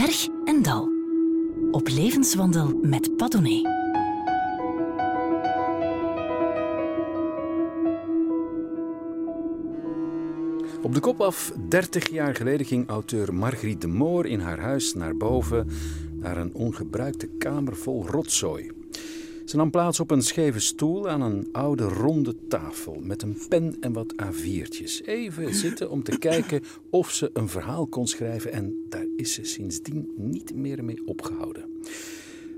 berg en dal. Op levenswandel met Padone. Op de kop af, 30 jaar geleden ging auteur Margriet de Moor in haar huis naar boven naar een ongebruikte kamer vol rotzooi. Ze nam plaats op een scheve stoel aan een oude ronde tafel met een pen en wat A4'tjes. Even zitten om te kijken of ze een verhaal kon schrijven en daar is ze sindsdien niet meer mee opgehouden.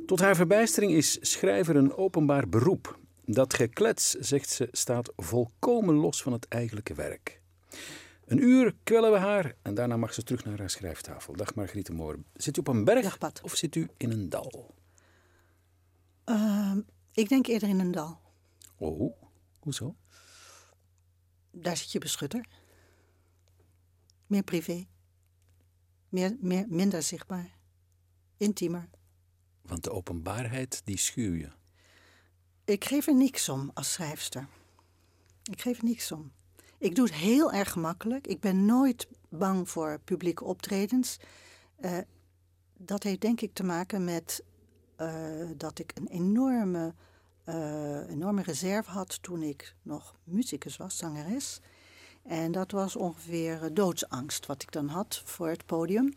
Tot haar verbijstering is schrijver een openbaar beroep. Dat geklets, zegt ze, staat volkomen los van het eigenlijke werk. Een uur kwellen we haar en daarna mag ze terug naar haar schrijftafel. Dag Margriete Moor. Zit u op een berg Dag, of zit u in een dal? Ehm, ik denk eerder in een dal. Oh, hoezo? Daar zit je beschutter. Meer privé. Meer, meer, minder zichtbaar. Intiemer. Want de openbaarheid, die schuw je. Ik geef er niks om als schrijfster. Ik geef er niks om. Ik doe het heel erg gemakkelijk. Ik ben nooit bang voor publieke optredens. Eh, dat heeft denk ik te maken met eh, dat ik een enorme, eh, enorme reserve had toen ik nog muzikus was, zangeres. En dat was ongeveer eh, doodsangst wat ik dan had voor het podium.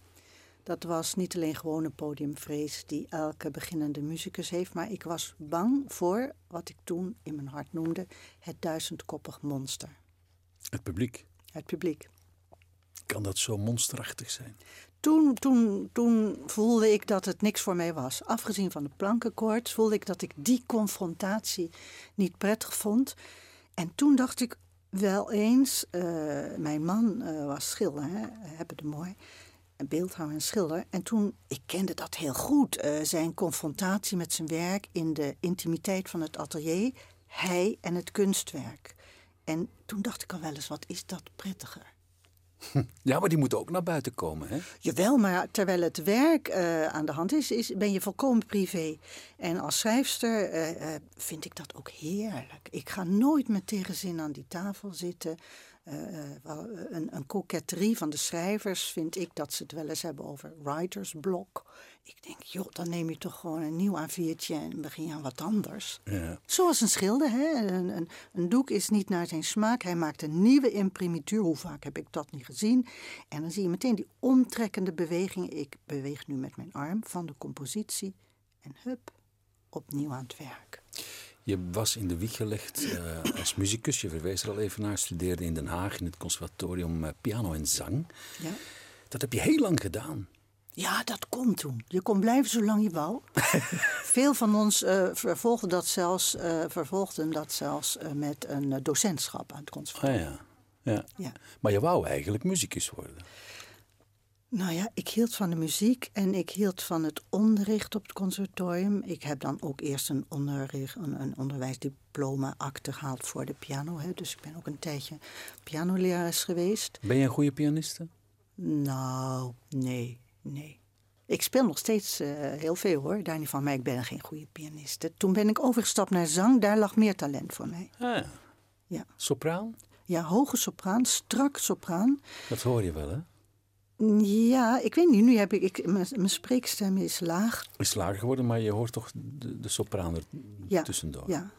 Dat was niet alleen gewone podiumvrees die elke beginnende muzikus heeft, maar ik was bang voor wat ik toen in mijn hart noemde het duizendkoppig monster. Het publiek. Het publiek. Kan dat zo monsterachtig zijn? Toen, toen, toen voelde ik dat het niks voor mij was. Afgezien van de plankenkoorts voelde ik dat ik die confrontatie niet prettig vond. En toen dacht ik wel eens, eh, mijn man eh, was schilder, hè, hebben de mooi, beeldhouwer en schilder. En toen, ik kende dat heel goed, eh, zijn confrontatie met zijn werk in de intimiteit van het atelier, hij en het kunstwerk. En toen dacht ik al wel eens, wat is dat prettiger? Ja, maar die moeten ook naar buiten komen, hè? Jawel, maar terwijl het werk eh, aan de hand is, is, ben je volkomen privé. En als schrijfster eh, eh, vind ik dat ook heerlijk. Ik ga nooit met tegenzin aan die tafel zitten. Eh, eh, wel, een, een coquetterie van de schrijvers vind ik dat ze het wel eens hebben over writersblok. Ik denk, joh, dan neem je toch gewoon een nieuw A4'tje en begin je aan wat anders. Ja. Zoals een schilder, hè? Een, een, een doek is niet naar zijn smaak. Hij maakt een nieuwe imprimituur. Hoe vaak heb ik dat niet gezien? En dan zie je meteen die omtrekkende beweging. Ik beweeg nu met mijn arm van de compositie. En hup, opnieuw aan het werk. Je was in de wieg gelegd eh, als muzikus. Je verwees er al even naar. Studeerde in Den Haag in het conservatorium eh, piano en zang. Ja? Dat heb je heel lang gedaan. Ja, dat kon toen. Je kon blijven zolang je wou. Veel van ons eh, vervolgden dat zelfs, vervolgden dat zelfs met een docentschap aan het conservatorium. Ah ja. ja. Ja. Maar je wou eigenlijk muzikus worden. Nou ja, ik hield van de muziek en ik hield van het onderricht op het conservatorium. Ik heb dan ook eerst een, onderricht, een, een onderwijsdiploma acte gehaald voor de piano. Hè. Dus ik ben ook een tijdje pianolerares geweest. Ben je een goede pianiste? Nou, nee, nee. Ik speel nog steeds eh, heel veel hoor, daar niet van. Maar ik ben geen goede pianiste. Toen ben ik overgestapt naar zang, daar lag meer talent voor mij. Ah, ja. Ja, Sopraan? ja hoge sopraan, strak sopraan. Dat hoor je wel, hè? Ja, ik weet niet, nu heb ik, ik mijn, mijn spreekstem is laag. Is lager geworden, maar je hoort toch de, de sopraan er Ja, tussendoor. Ja.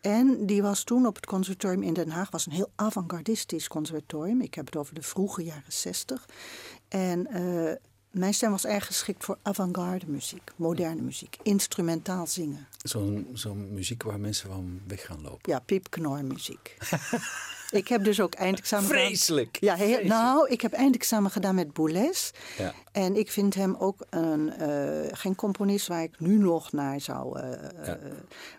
En die was toen op het conservatorium in Den Haag, was een heel avant-gardistisch conservatorium. Ik heb het over de vroege jaren zestig. En eh, mijn stem was erg geschikt voor avant-garde muziek, moderne muziek, instrumentaal zingen. Zo'n muziek waar mensen van weg gaan lopen. Ja, piepknormuziek. ik heb dus ook eindexamen gedaan. Vreselijk. Ja, heel- Vreselijk. nou, ik heb eindexamen gedaan met Boulez. Ja. En ik vind hem ook een, eh, geen componist waar ik nu nog naar zou. eh, Ja. eh,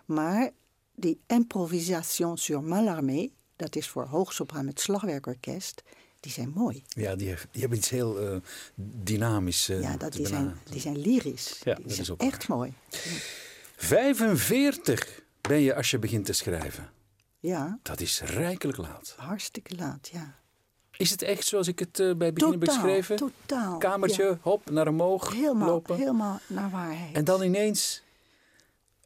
maar die improvisation sur Mallarmé, dat is voor hoogsopraan met slagwerkorkest, die zijn mooi. Ja, die, heeft- die hebben iets heel eh, dynamisch. eh, ja, dat, die, zijn, die zijn lyrisch. Ja, die dat zijn is ook echt waar. mooi. 45 ben je als je begint te schrijven. Ja, Dat is rijkelijk laat. hartstikke laat, ja. Is het echt zoals ik het eh, bij het begin heb Totaal, beschreven? totaal, Kamertje, ja. hop, naar omhoog Helemaal, lopen. helemaal naar waarheid. En dan ineens...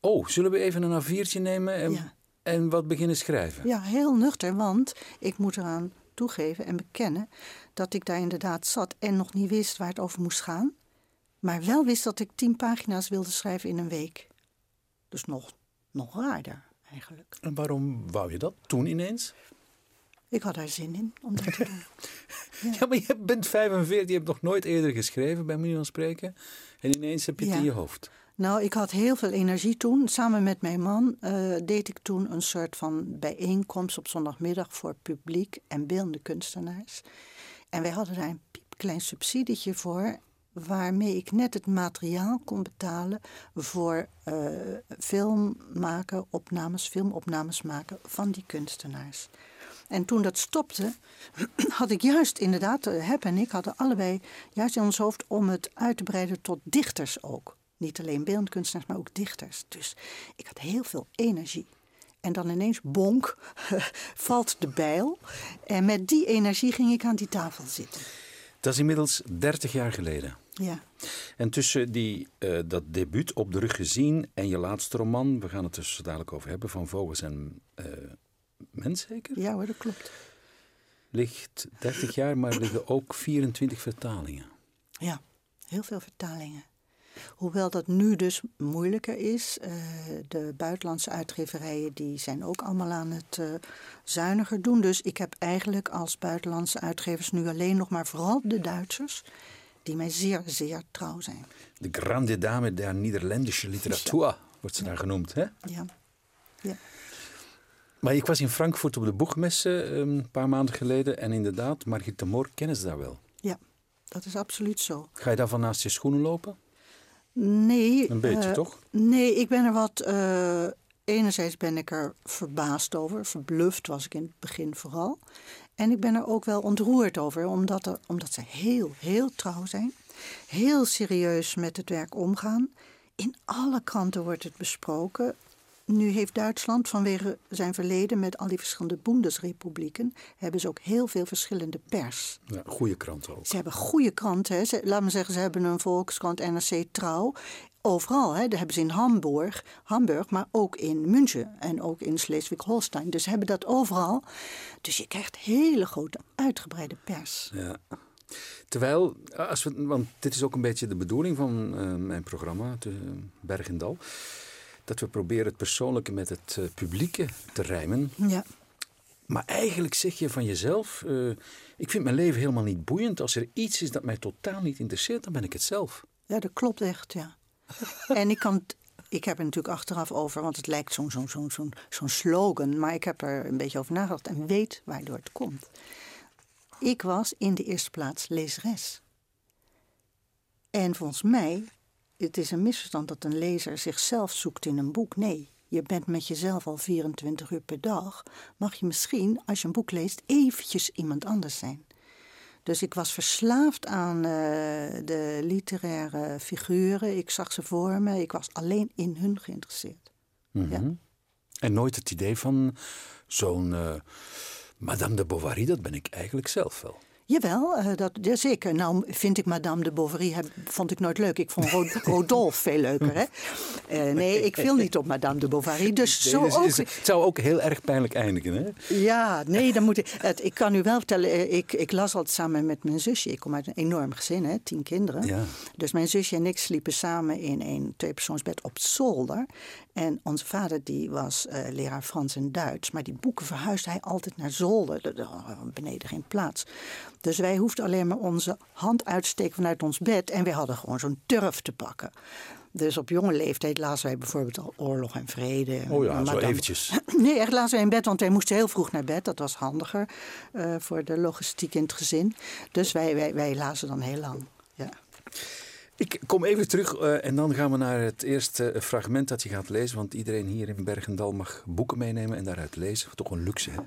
Oh, zullen we even een A4'tje nemen en, Ja. en wat beginnen schrijven? Ja, heel nuchter, want ik moet eraan toegeven en bekennen dat ik daar inderdaad zat en nog niet wist waar het over moest gaan. Maar wel wist dat ik tien pagina's wilde schrijven in een week. Dus nog, nog raarder eigenlijk. En waarom wou je dat toen ineens? Ik had daar zin in om dat te doen. Ja, maar je bent 45, je hebt nog nooit eerder geschreven, bij manier van spreken. En ineens heb je het Ja. in je hoofd. Nou, ik had heel veel energie toen. Samen met mijn man eh, deed ik toen een soort van bijeenkomst op zondagmiddag voor publiek en beeldende kunstenaars. En wij hadden daar een piepklein subsidietje voor, waarmee ik net het materiaal kon betalen voor eh film maken, opnames, filmopnames maken van die kunstenaars. En toen dat stopte, had ik juist inderdaad, eh, Heb en ik hadden allebei juist in ons hoofd om het uit te breiden tot dichters ook. Niet alleen beeldend kunstenaars, maar ook dichters. Dus ik had heel veel energie. En dan ineens, bonk, valt de bijl. En met die energie ging ik aan die tafel zitten. Dat is inmiddels 30 jaar geleden. Ja, En tussen die, eh, dat debuut op de rug gezien en je laatste roman, we gaan het er zo dadelijk over hebben, van Vogels en eh Mens zeker, ja hoor, dat klopt. ligt 30 jaar, maar liggen ook 24 vertalingen. Ja, heel veel vertalingen. Hoewel dat nu dus moeilijker is. eh, de buitenlandse uitgeverijen die zijn ook allemaal aan het eh, zuiniger doen. Dus ik heb eigenlijk als buitenlandse uitgevers nu alleen nog maar vooral de Duitsers... die mij zeer, zeer trouw zijn. De grande dame der Nederlandische literatuur wordt ze daar genoemd. Hè? Ja, ja. Maar ik was in Frankfurt op de boegmesse eh, een paar maanden geleden en inderdaad, Margit de Moor kennen ze daar wel. ja dat is absoluut zo. Ga je daarvan naast je schoenen lopen? Nee. Een beetje, eh, toch? Nee, ik ben er wat. eh, enerzijds ben ik er verbaasd over. Verbluft was ik in het begin vooral. En ik ben er ook wel ontroerd over, omdat, er, omdat ze heel, heel trouw zijn. Heel serieus met het werk omgaan. In alle kranten wordt het besproken. Nu heeft Duitsland vanwege zijn verleden met al die verschillende Bundesrepublieken... hebben ze ook heel veel verschillende pers. Ja, goede krant ook. Ze hebben goede kranten. Hè. Ze, laat me zeggen, ze hebben een Volkskrant, NRC Trouw. Overal, hè. dat hebben ze in Hamburg, Hamburg, maar ook in München en ook in Schleswig-Holstein. Dus ze hebben dat overal. Dus je krijgt hele grote, uitgebreide pers. Ja. Terwijl, als we, want dit is ook een beetje de bedoeling van eh, mijn programma, te, Berg en Dal. Dat we proberen het persoonlijke met het eh, publieke te rijmen. Ja, Maar eigenlijk zeg je van jezelf: eh, Ik vind mijn leven helemaal niet boeiend. Als er iets is dat mij totaal niet interesseert, dan ben ik het zelf. ja dat klopt echt, ja. en ik kan... Ik heb er natuurlijk achteraf over, want het lijkt zo'n zo'n zo'n zo'n zo'n slogan. Maar ik heb er een beetje over nagedacht en weet waardoor het komt. Ik was in de eerste plaats lezeres. En volgens mij, het is een misverstand dat een lezer zichzelf zoekt in een boek. Nee, je bent met jezelf al 24 uur per dag. Mag je misschien, als je een boek leest, eventjes iemand anders zijn. Dus ik was verslaafd aan eh, de literaire figuren. Ik zag ze voor me. Ik was alleen in hun geïnteresseerd. Mhm. En nooit het idee van zo'n eh, Madame de Bovary, dat ben ik eigenlijk zelf wel. Jawel, eh, dat, ja, zeker. Nou vind ik Madame de Bovary heb, vond ik nooit leuk. Ik vond Ro- Rodolphe veel leuker. Hè? Eh, nee, ik viel niet op Madame de Bovary. Dus zo dus ook. is- het zou ook heel erg pijnlijk eindigen. Hè? Ja, nee, dan moet ik. Het, ik kan u wel vertellen, eh, ik, ik las altijd samen met mijn zusje. Ik kom uit een enorm gezin, hè, tien kinderen. Ja. Dus mijn zusje en ik sliepen samen in een tweepersoonsbed op zolder. En onze vader die was leraar Frans en Duits. Maar die boeken verhuisde hij altijd naar zolder. Er- er was Beneden geen plaats. Dus wij hoefden alleen maar onze hand uit te steken vanuit ons bed. En wij hadden gewoon zo'n turf te pakken. Dus op jonge leeftijd lazen wij bijvoorbeeld al Oorlog en Vrede. Oh ja, zo Madame- eventjes. Nee, echt lazen wij in bed, want wij moesten heel vroeg naar bed. Dat was handiger eh, voor de logistiek in het gezin. Dus wij, wij, wij lazen dan heel lang. Ja. Ik kom even terug eh, en dan gaan we naar het eerste fragment dat je gaat lezen. Want iedereen hier in Bergendal mag boeken meenemen en daaruit lezen. Toch een luxe, hè?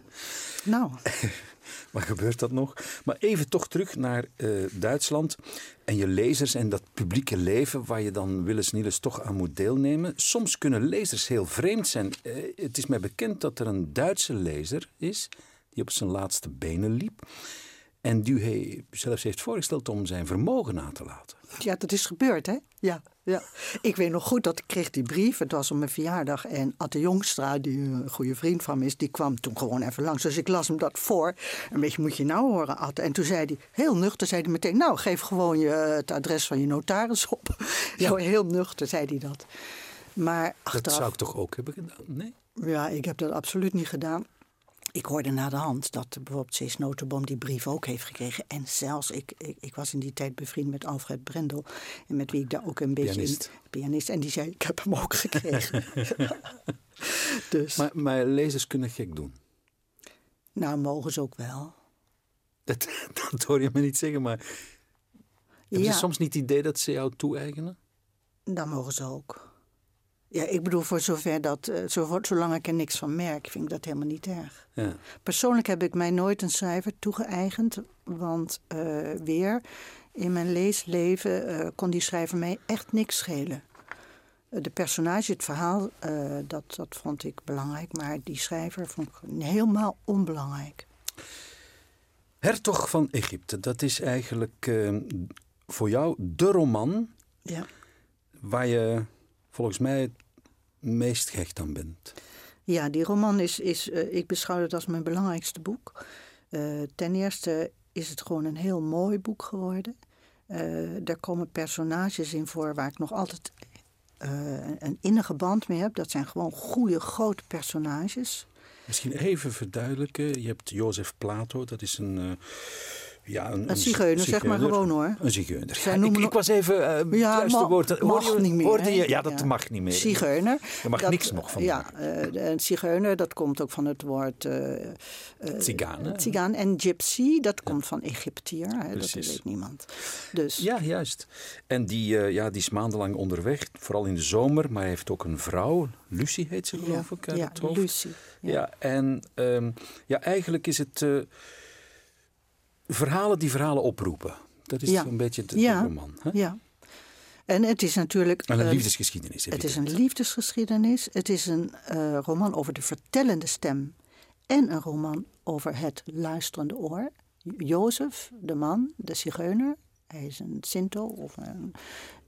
Nou, Maar gebeurt dat nog? Maar even toch terug naar eh, Duitsland en je lezers en dat publieke leven waar je dan willens niels toch aan moet deelnemen. Soms kunnen lezers heel vreemd zijn. Eh, het is mij bekend dat er een Duitse lezer is die op zijn laatste benen liep. En die hij zelfs heeft voorgesteld om zijn vermogen na te laten. Ja, dat is gebeurd, hè? Ja, ja. Ik weet nog goed dat ik kreeg die brief. Het was op mijn verjaardag. En Atte Jongstra, die een goede vriend van me is, die kwam toen gewoon even langs. Dus ik las hem dat voor. Een beetje moet je nou horen, Atte. En toen zei hij, heel nuchter, zei hij meteen... nou, geef gewoon je, het adres van je notaris op. Ja. Zo heel nuchter zei hij dat. Maar achteraf, Dat zou ik toch ook hebben gedaan? Nee? Ja, ik heb dat absoluut niet gedaan. Ik hoorde na de hand dat bijvoorbeeld Cees Notenboom die brief ook heeft gekregen. En zelfs, ik, ik, ik, was in die tijd bevriend met Alfred Brendel. En met wie ik daar ook een beetje Pianist. in... Pianist. En die zei, ik heb hem ook gekregen. dus, Maar, maar lezers kunnen gek doen. nou mogen ze ook wel. Dat, dat hoor je me niet zeggen, maar... Heb je Ja. soms niet het idee dat ze jou toe-eigenen? Dan mogen ze ook. Ja, ik bedoel, voor zover dat, eh, zo- zolang ik er niks van merk, vind ik dat helemaal niet erg. Ja. Persoonlijk heb ik mij nooit een schrijver toegeëigend, want eh, weer in mijn leesleven eh, kon die schrijver mij echt niks schelen. De personage, het verhaal, dat, dat vond ik belangrijk, maar die schrijver vond ik helemaal onbelangrijk. Hertog van Egypte, dat is eigenlijk voor jou de roman Ja. waar je volgens mij meest gehecht aan bent. Ja, die roman is, is eh, ik beschouw het als mijn belangrijkste boek. Eh, ten eerste is het gewoon een heel mooi boek geworden. Eh er komen personages in voor waar ik nog altijd een innige band mee heb. Dat zijn gewoon goede, grote personages. Misschien even verduidelijken. Je hebt Jozef Plato, dat is een... eh, ja, een, Een zigeuner, zeg maar gewoon hoor. Een zigeuner. Zij ik, was even uh, het Ja, ma- woord. Hoorde je- niet meer, hoorde hè? je? Ja, dat Ja. mag niet meer. Zigeuner. Je mag dat- niks nog van Ja, maken. eh, een zigeuner, dat komt ook van het woord... eh eh. Tsigaan. En gypsy, dat komt van Egyptiër. Hè, dat weet niemand. Dus Ja, juist. En die, eh, ja, die is maandenlang onderweg, vooral in de zomer. Maar hij heeft ook een vrouw, Lucie heet ze geloof ik ja. Lucie. Ja, Ja. en ehm, ja, eigenlijk is het eh, verhalen die verhalen oproepen. Dat is Ja. een beetje Ja. roman. Hè? Ja. En het is natuurlijk. En een liefdesgeschiedenis. Het is evident. een liefdesgeschiedenis. Het is een eh, roman over de vertellende stem. En een roman over het luisterende oor. Jozef, de man, de zigeuner. Hij is een Sinto of een,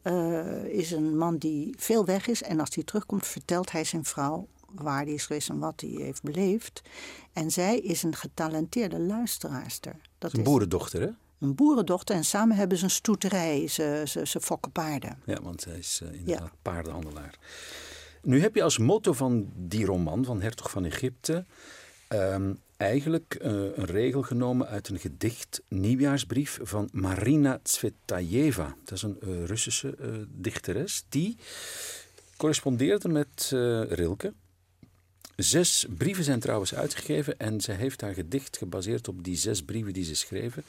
eh, is een man die veel weg is. En als hij terugkomt, vertelt hij zijn vrouw waar hij is geweest en wat hij heeft beleefd. En zij is een getalenteerde luisteraarster. Dat Het is een boerendochter, hè? een boerendochter en samen hebben ze een stoeterij. Ze, ze, ze fokken paarden. Ja, want hij is eh, inderdaad paardenhandelaar. Nu heb je als motto van die roman van Hertog van Egypte ehm, eigenlijk eh, een regel genomen uit een gedicht nieuwjaarsbrief van Marina Tsvetajeva. Dat is een eh, Russische dichteres die correspondeerde met Rilke. Zes brieven zijn trouwens uitgegeven en zij heeft haar gedicht gebaseerd op die zes brieven die ze schreven.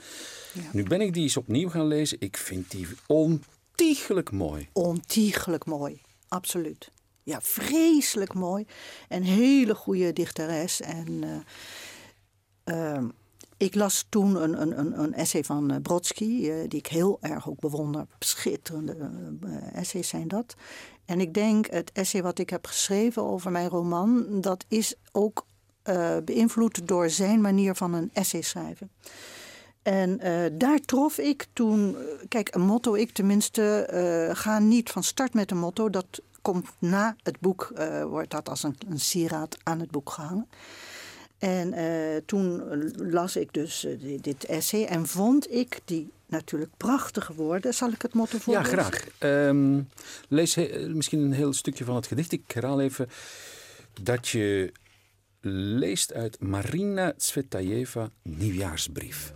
Ja. Nu ben ik die eens opnieuw gaan lezen. Ik vind die ontiegelijk mooi. Ontiegelijk mooi, absoluut. Ja, vreselijk mooi. Een hele goede dichteres. En eh, ehm, ik las toen een, een, een, essay van eh, Brodsky, eh, die ik heel erg ook bewonder. Schitterende essays zijn dat. En ik denk, het essay wat ik heb geschreven over mijn roman, dat is ook eh, beïnvloed door zijn manier van een essay schrijven. En eh, daar trof ik toen, eh, kijk, een motto, ik tenminste, ga niet van start met een motto. Dat komt na het boek, wordt dat als een, een sieraad aan het boek gehangen. En toen las ik dus di- dit essay en vond ik die natuurlijk prachtige woorden. Zal ik het motto Ja, voorlezen? graag. Ehm, lees he- misschien een heel stukje van het gedicht. Ik herhaal even dat je leest uit Marina Tsvetajeva Nieuwjaarsbrief.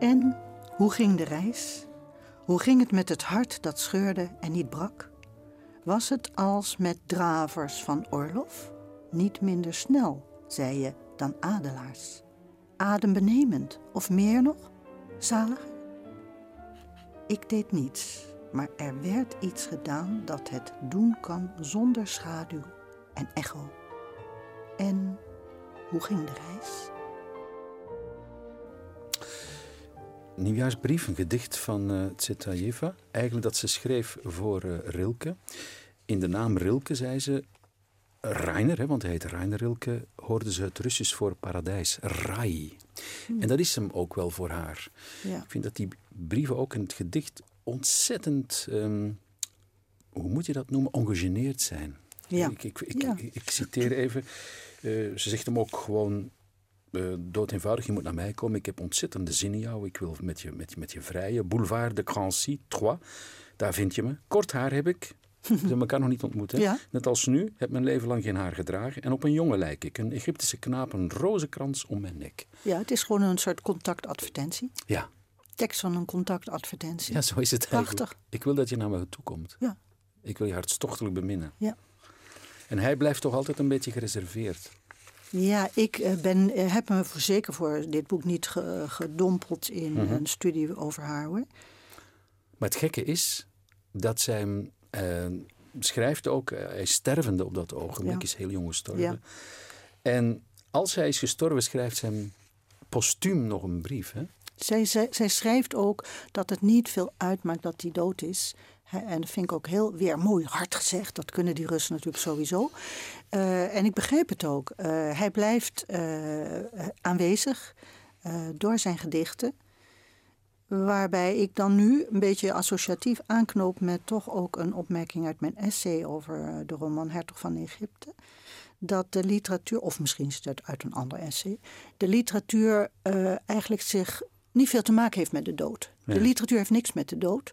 En hoe ging de reis? Hoe ging het met het hart dat scheurde en niet brak? Was het als met dravers van Orlof? Niet minder snel, zei je, dan adelaars. Adembenemend, of meer nog, zaliger? Ik deed niets, maar er werd iets gedaan dat het doen kan zonder schaduw en echo. En hoe ging de reis? Nieuwjaarsbrief, een gedicht van eh Tsvetajeva. Eigenlijk dat ze schreef voor eh, Rilke. in de naam Rilke zei ze Reiner, hè, want hij heet Reiner Rilke, hoorde ze het Russisch voor paradijs, Rai. En dat is hem ook wel voor haar. Ja. Ik vind dat die brieven ook in het gedicht ontzettend, ehm, hoe moet je dat noemen, ongegeneerd zijn. Ja. Ik, ik, ik, Ja. ik, ik citeer even, eh, ze zegt hem ook gewoon eh dood eenvoudig, je moet naar mij komen, ik heb ontzettende zin in jou, ik wil met je, met, met je vrijen. Boulevard de Crancy, 3, daar vind je me. Kort haar heb ik, we hebben elkaar nog niet ontmoet. Hè? Ja. Net als nu, heb mijn leven lang geen haar gedragen. En op een jongen lijk ik, een Egyptische knaap, een rozenkrans om mijn nek. ja, het is gewoon een soort contactadvertentie. Ja, Tekst van een contactadvertentie. ja zo is het eigenlijk. Prachtig. Ik wil dat je naar me toe komt. Ja. Ik wil je hartstochtelijk beminnen. Ja. En hij blijft toch altijd een beetje gereserveerd. Ja, ik eh, ben, eh, heb me voor zeker voor dit boek niet ge- gedompeld in Mhm. een studie over haar hoor. Maar het gekke is dat zij hem eh, schrijft ook, hij is stervende op dat ogenblik, Ja. is heel jong gestorven. Ja. En als hij is gestorven, schrijft ze hem postuum nog een brief. Hè? Zij, zij, zij schrijft ook dat het niet veel uitmaakt dat hij dood is. En dat vind ik ook heel weer mooi hard gezegd. Dat kunnen die Russen natuurlijk sowieso. Eh, en ik begreep het ook. Eh, hij blijft eh, aanwezig door zijn gedichten. Waarbij ik dan nu een beetje associatief aanknoop met toch ook een opmerking uit mijn essay over de roman Hertog van Egypte. Dat de literatuur, of misschien is het uit een ander essay, de literatuur eigenlijk zich niet veel te maken heeft met de dood. De literatuur heeft niks met de dood.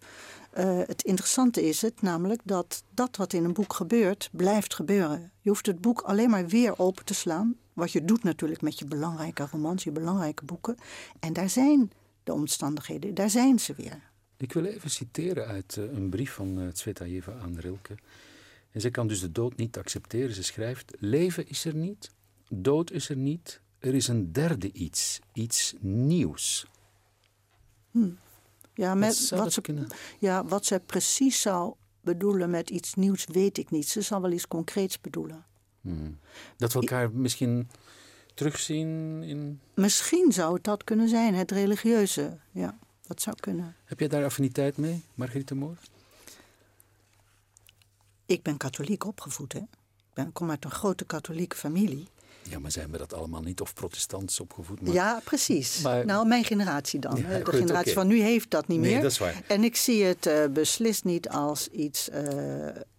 Eh, het interessante is het namelijk dat dat wat in een boek gebeurt, blijft gebeuren. Je hoeft het boek alleen maar weer open te slaan. Wat je doet natuurlijk met je belangrijke romans, je belangrijke boeken. En daar zijn de omstandigheden, daar zijn ze weer. Ik wil even citeren uit eh, een brief van uh, Tsvetajeva aan Rilke. En zij kan dus de dood niet accepteren. Ze schrijft: Leven is er niet, dood is er niet. Er is een derde iets, iets nieuws. Ja, Wat met, ze, kunnen? ja, wat ze precies zou bedoelen met iets nieuws, weet ik niet. Ze zal wel iets concreets bedoelen. Hmm. Dat we elkaar misschien terugzien in. Misschien zou het dat kunnen zijn, het religieuze. Ja, dat zou kunnen. Heb jij daar affiniteit mee, Margriete Moor? Ik ben katholiek opgevoed, hè. Ik ben, kom uit een grote katholieke familie. Ja, maar zijn we dat allemaal niet? Of protestants opgevoed? Maar... Ja, precies. Maar- Nou, mijn generatie dan. Ja, de goed, generatie van nu heeft dat niet Nee, meer. dat is waar. En ik zie het eh, beslist niet als iets. eh,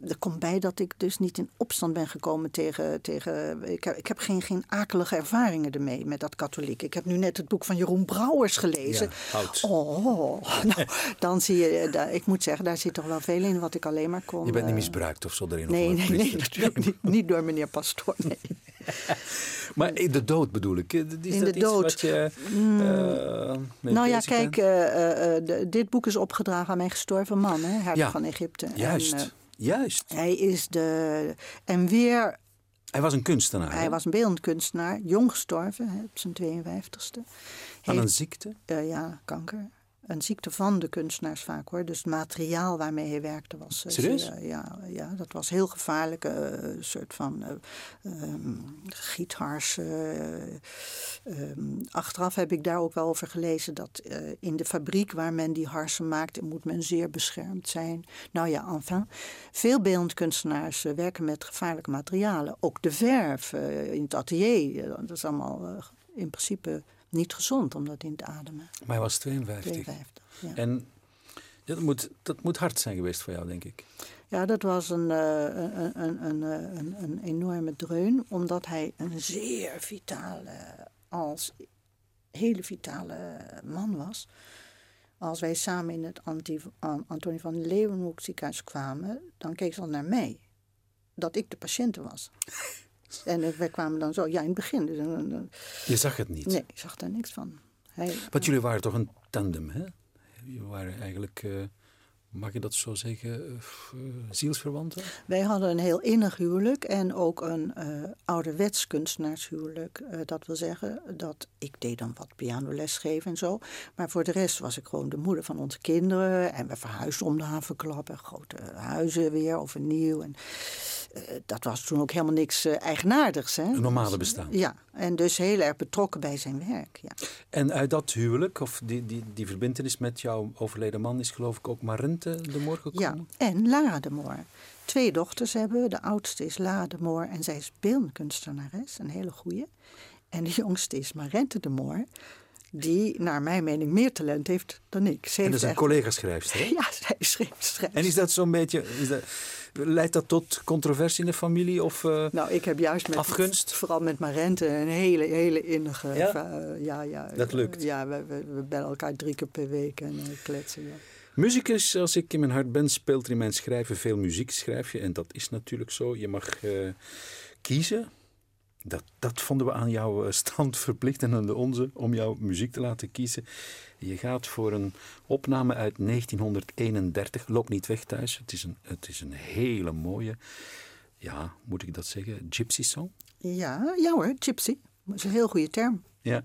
er komt bij dat ik dus niet in opstand ben gekomen tegen. tegen ik, heb, ik heb geen, geen akelige ervaringen ermee met dat katholiek. Ik heb nu net het boek van Jeroen Brouwers gelezen. Ja. Oh, nou, dan zie je. eh, ik moet zeggen, daar zit toch wel veel in wat ik alleen maar kon. Je bent niet misbruikt of zo erin? Nee, nee, nee, natuurlijk niet. Niet door meneer Pastoor. Nee. Maar eh, de dood bedoel ik. Is In dat de iets dood. Mm. Wat je, eh, mee Nou ja, kijk, eh, eh, dit boek is opgedragen aan mijn gestorven man, hè, hertog Ja, van Egypte. Juist, eh, juist. hij is de. En weer, Hij was een kunstenaar. hij was een beeldend kunstenaar, jong gestorven, hè, op zijn 52ste. Aan een Heeft, ziekte? eh, ja, kanker. Een ziekte van de kunstenaars vaak hoor. Dus het materiaal waarmee hij werkte was. eh, Serieus? zeer, ja, ja, dat was heel gevaarlijk. eh, Een soort van eh eh, ehm, achteraf heb ik daar ook wel over gelezen dat eh, in de fabriek waar men die harsen maakt, moet men zeer beschermd zijn. Nou ja, enfin. Veel beeldend kunstenaars eh, werken met gevaarlijke materialen. Ook de verf eh, in het atelier. eh, dat is allemaal eh, in principe niet gezond om dat in te ademen. Maar hij was 52. 52. Ja. En dat moet, dat moet hard zijn geweest voor jou, denk ik. ja, dat was een, eh, een, een, een, een, een enorme dreun, omdat hij een zeer vitale, als hele vitale man was. Als wij samen in het Antonie van Leeuwenhoek ziekenhuis kwamen, dan keek ze al naar mij. Dat ik de patiënte was. En eh, wij kwamen dan zo, ja, in het begin. Dus, Je zag het niet. nee, ik zag daar niks van. Hij, Want jullie waren toch een tandem, hè? Jullie waren eigenlijk, eh, mag je dat zo zeggen, eh, zielsverwanten? Wij hadden een heel innig huwelijk en ook een eh ouderwets kunstenaarshuwelijk. Dat wil zeggen dat ik deed dan wat pianoles geven en zo. Maar voor de rest was ik gewoon de moeder van onze kinderen. En we verhuisden om de havenklap en grote huizen weer overnieuw. En dat was toen ook helemaal niks eh, eigenaardigs. Hè? Een normale bestaan. Ja, en dus heel erg betrokken bij zijn werk. Ja. En uit dat huwelijk, of die, die, die verbindenis met jouw overleden man, is geloof ik ook Marente de Moor Ja, gekomen? en Lara de Moor. Twee dochters hebben we. De oudste is Lara de Moor en zij is beeldkunstenares, een hele goeie. En de jongste is Marente de Moor, die naar mijn mening meer talent heeft dan ik. Ze En dat is een echt- collega-schrijfster? Ja, zij schreef. schrijft. En is dat zo'n beetje... Is dat, leidt dat tot controversie in de familie? Of, eh, Nou, ik heb juist met, Afgunst? vooral met Marente een hele, hele innige... Ja? eh, ja, ja, Dat lukt. Ja, we, we, we bellen elkaar drie keer per week en eh, kletsen. Ja. Muzikus, als ik in mijn hart ben, speelt er in mijn schrijven veel muziek, schrijf je. En dat is natuurlijk zo. Je mag kiezen. Dat, dat vonden we aan jouw eh, stand verplicht en aan de onze, om jouw muziek te laten kiezen. Je gaat voor een opname uit 1931. Loop niet weg thuis. Het is een, het is een hele mooie, ja, moet ik dat zeggen, gypsy song. Ja, ja hoor, gypsy. Dat is een heel goede term. Ja,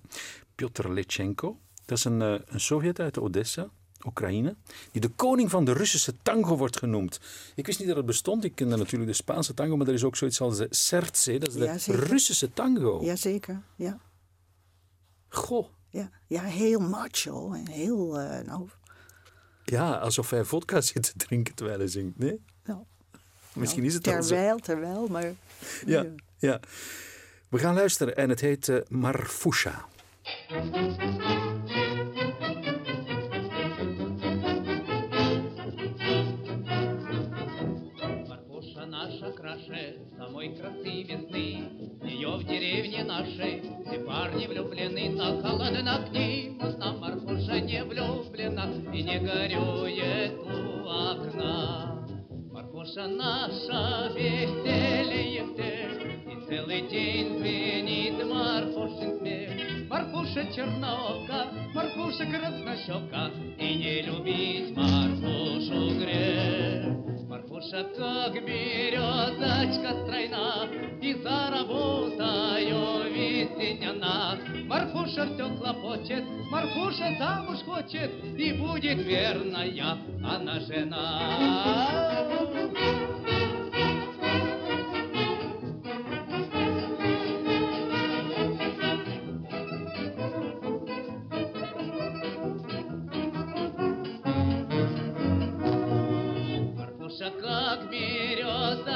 Piotr Lechenko. Dat is een, eh, een Sovjet uit Odessa, Oekraïne, die de koning van de Russische tango wordt genoemd. Ik wist niet dat het bestond. Ik kende natuurlijk de Spaanse tango, maar er is ook zoiets als de sertse. Dat is de Ja. Russische tango. Jazeker, ja. Goh. Ja, ja heel macho en heel... eh, nou, Ja, alsof hij vodka zit te drinken terwijl hij zingt. Nee? nou, Misschien nou, is het zo. Terwijl, terwijl, maar... Ja, ja. We gaan luisteren en het heet eh, Marfusha. Краше, самой красы весны. Ее в деревне нашей все парни влюблены, на холодно к ним. Одна Марфуша не влюблена и не горюет у окна. Марфуша наша веселье всех, и целый день звенит Марфушин смех. Марфуша чернока, Марфуша краснощека, и не любить Марфушу грех. Как березочка стройна, И за работою весеняна. Марфуша все хлопочет, Марфуша замуж хочет, И будет верная она жена.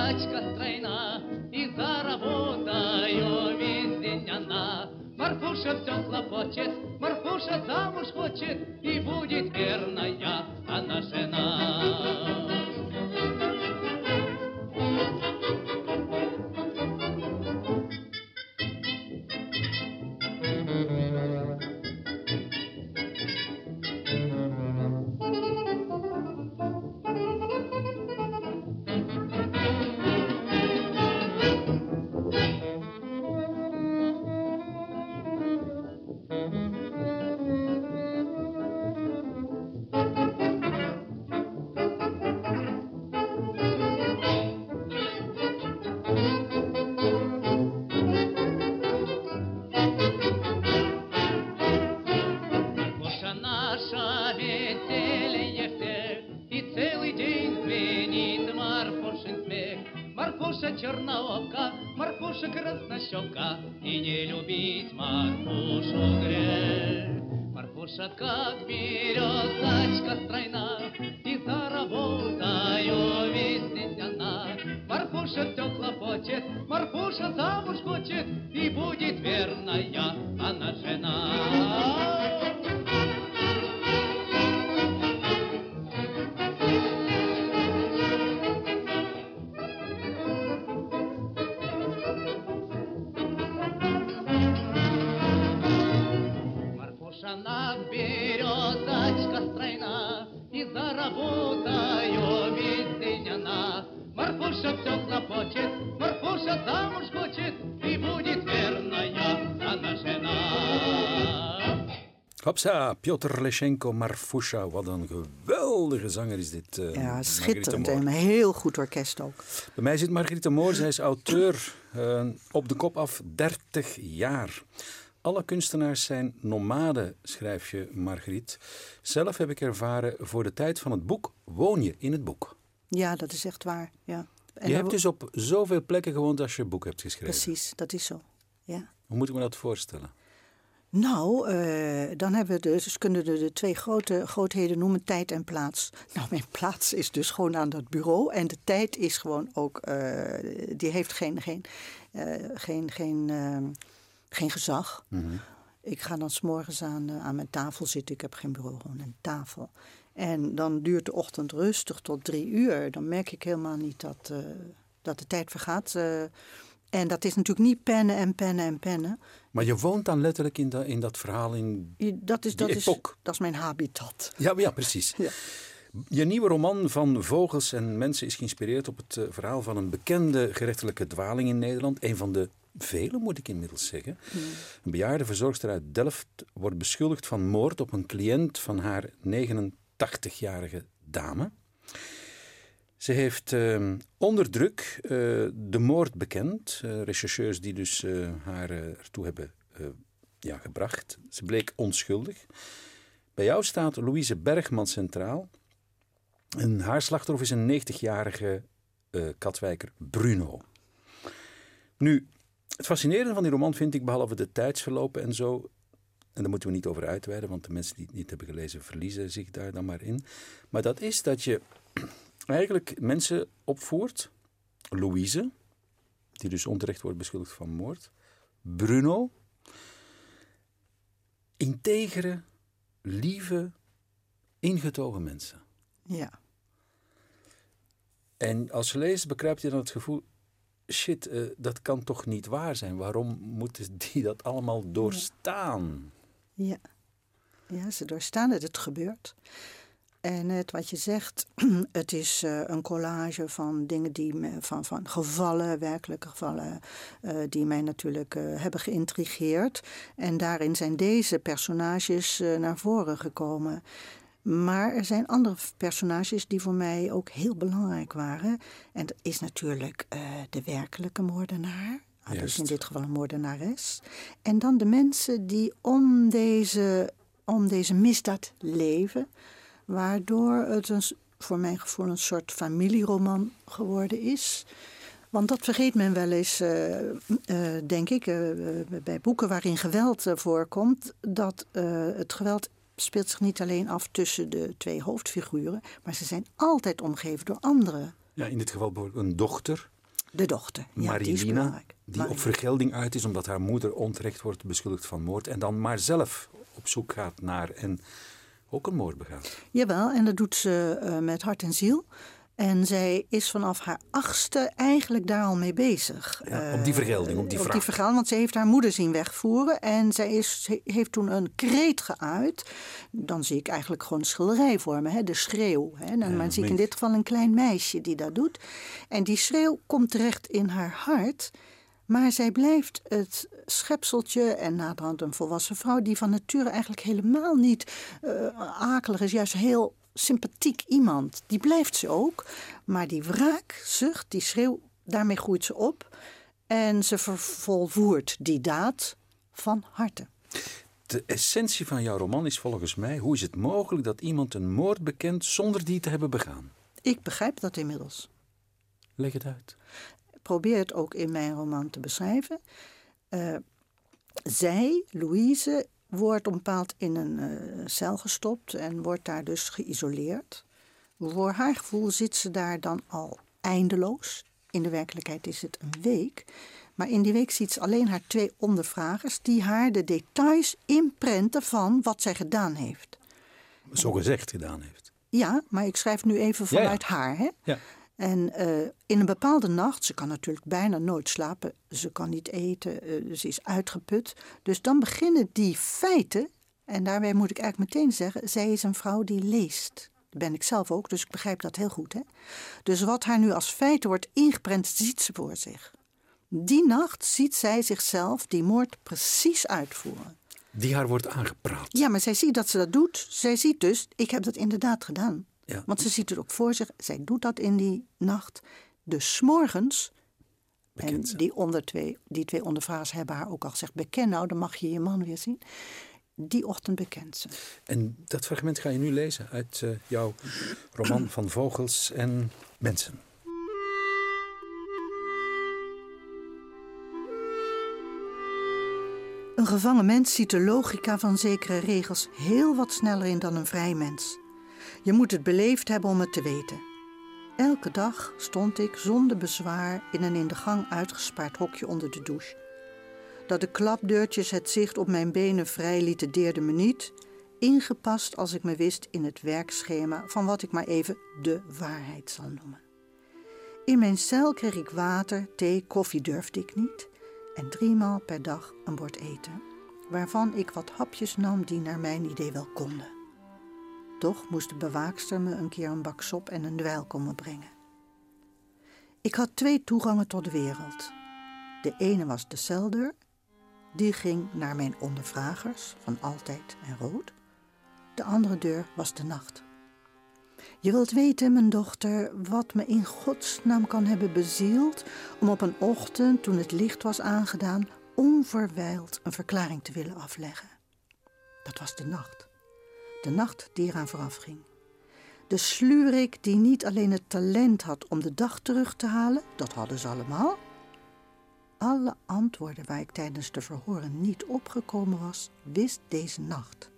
Березочка стройна, И за работою весь день она. Марфуша все хлопочет, Марфуша замуж хочет, И будет верная она замуж хочет, И Hopsa, Piotr Lechenko, Marfusha. Wat een geweldige zanger is dit. eh, Ja, schitterend. En een heel goed orkest ook. Bij mij zit Margriete Moor. Zij is auteur eh, op de kop af 30 jaar. Alle kunstenaars zijn nomaden, schrijf je, Margriet. Zelf heb ik ervaren, voor de tijd van het boek woon je in het boek. Ja, dat is echt waar. Ja. En Je hebt dus op zoveel plekken gewoond als je een boek hebt geschreven. Precies, dat is zo. Ja. Hoe moet ik me dat voorstellen? Nou, eh, dan hebben we dus, kunnen we de twee grote grootheden noemen, tijd en plaats. Nou, mijn plaats is dus gewoon aan dat bureau. En de tijd is gewoon ook, eh, die heeft geen, geen, eh, geen, geen, ehm, geen gezag. Ik ga dan s'morgens aan, aan mijn tafel zitten. Ik heb geen bureau, gewoon een tafel. En dan duurt de ochtend rustig tot drie uur. Dan merk ik helemaal niet dat, dat de tijd vergaat. en dat is natuurlijk niet pennen en pennen en pennen. Maar je woont dan letterlijk in, dat in dat verhaal in... Dat is, dat is, dat is mijn habitat. Ja, ja precies. Ja. Je nieuwe roman van Vogels en Mensen is geïnspireerd op het eh, verhaal van een bekende gerechtelijke dwaling in Nederland. Een van de vele, moet ik inmiddels zeggen. Een bejaarde verzorgster uit Delft wordt beschuldigd van moord op een cliënt van haar 89-jarige dame. Ze heeft eh, onder druk eh, de moord bekend. Eh, rechercheurs die dus eh, haar ertoe hebben ja, gebracht. Ze bleek onschuldig. Bij jou staat Louise Bergman centraal. En haar slachtoffer is een 90-jarige eh, katwijker Bruno. Nu, het fascinerende van die roman vind ik, behalve de tijdsverlopen en zo, en daar moeten we niet over uitweiden, want de mensen die het niet hebben gelezen verliezen zich daar dan maar in. Maar dat is dat je eigenlijk mensen opvoert. Louise, die dus onterecht wordt beschuldigd van moord. Bruno, integere, lieve, ingetogen mensen. Ja. En als je leest, bekruipt je dan het gevoel... Shit, eh, dat kan toch niet waar zijn? Waarom moeten die dat allemaal doorstaan? Ja. ja, ze doorstaan het, het gebeurt. En het wat je zegt, het is eh, een collage van dingen die me, van, van gevallen, werkelijke gevallen, eh, die mij natuurlijk eh, hebben geïntrigeerd. En daarin zijn deze personages naar voren gekomen. Maar er zijn andere personages die voor mij ook heel belangrijk waren. En dat is natuurlijk de werkelijke moordenaar. Ah, dus in dit geval een moordenares. En dan de mensen die om deze, om deze misdaad leven. Waardoor het een, voor mijn gevoel een soort familieroman geworden is. Want dat vergeet men wel eens, eh, eh, denk ik, eh, bij boeken waarin geweld voorkomt. Dat het geweld speelt zich niet alleen af tussen de twee hoofdfiguren. Maar ze zijn altijd omgeven door anderen. Ja, in dit geval een dochter, De dochter. Ja, die is Marilina, belangrijk. die Marilina. op vergelding uit is omdat haar moeder onterecht wordt beschuldigd van moord. En dan maar zelf op zoek gaat naar en ook een moord begaat. Jawel, en dat doet ze eh, met hart en ziel. En zij is vanaf haar achtste eigenlijk daar al mee bezig. Ja, op die vergelding, op die op vraag. die vergelding, want ze heeft haar moeder zien wegvoeren. En zij is, heeft toen een kreet geuit. Dan zie ik eigenlijk gewoon een schilderij voor me, hè, de schreeuw. Hè. Dan maar zie ik in dit geval een klein meisje die dat doet. En die schreeuw komt terecht in haar hart. Maar zij blijft het schepseltje en naderhand een volwassen vrouw... die van nature eigenlijk helemaal niet eh, akelig is. Juist heel sympathiek iemand. Die blijft ze ook. Maar die wraakzucht, die schreeuw, daarmee groeit ze op. En ze ver- volvoert die daad van harte. De essentie van jouw roman is volgens mij... hoe is het mogelijk dat iemand een moord bekent zonder die te hebben begaan? Ik begrijp dat inmiddels. Leg het uit. Ik probeer het ook in mijn roman te beschrijven. Eh, zij, Louise, wordt op bepaald in een eh, cel gestopt en wordt daar dus geïsoleerd. Voor haar gevoel zit ze daar dan al eindeloos. In de werkelijkheid is het een week. Maar in die week ziet ze alleen haar twee ondervragers die haar de details inprenten van wat zij gedaan heeft. Zo gezegd gedaan heeft. Ja, maar ik schrijf nu even Ja, ja. vanuit haar. Hè? Ja. En eh, in een bepaalde nacht, ze kan natuurlijk bijna nooit slapen, ze kan niet eten, eh, ze is uitgeput. Dus dan beginnen die feiten, en daarbij moet ik eigenlijk meteen zeggen, zij is een vrouw die leest. Dat ben ik zelf ook, dus ik begrijp dat heel goed. Hè? Dus wat haar nu als feiten wordt ingeprent, ziet ze voor zich. Die nacht ziet zij zichzelf die moord precies uitvoeren. Die haar wordt aangepraat. Ja, maar zij ziet dat ze dat doet. Zij ziet dus, ik heb dat inderdaad gedaan. Want ze ziet het ook voor zich. Zij doet dat in die nacht. Dus morgens. En die, onder twee, die twee ondervraagers hebben haar ook al gezegd: beken nou, dan mag je je man weer zien. Die ochtend bekent ze. En dat fragment ga je nu lezen uit eh, jouw roman van vogels en mensen. Een gevangen mens ziet de logica van zekere regels heel wat sneller in dan een vrij mens. Je moet het beleefd hebben om het te weten. Elke dag stond ik zonder bezwaar in een in de gang uitgespaard hokje onder de douche. Dat de klapdeurtjes het zicht op mijn benen vrij lieten deerde me niet, ingepast als ik me wist in het werkschema van wat ik maar even de waarheid zal noemen. In mijn cel kreeg ik water, thee, koffie durfde ik niet en driemaal per dag een bord eten, waarvan ik wat hapjes nam die naar mijn idee wel konden. Toch moest de bewaakster me een keer een bak sop en een dweil komen brengen. Ik had twee toegangen tot de wereld. De ene was de celdeur, die ging naar mijn ondervragers van altijd en rood. De andere deur was de nacht. Je wilt weten, mijn dochter, wat me in godsnaam kan hebben bezield om op een ochtend, toen het licht was aangedaan, onverwijld een verklaring te willen afleggen. Dat was de nacht. De nacht die eraan vooraf ging. De slurik die niet alleen het talent had om de dag terug te halen, dat hadden ze allemaal. Alle antwoorden waar ik tijdens de verhoren niet opgekomen was, wist deze nacht.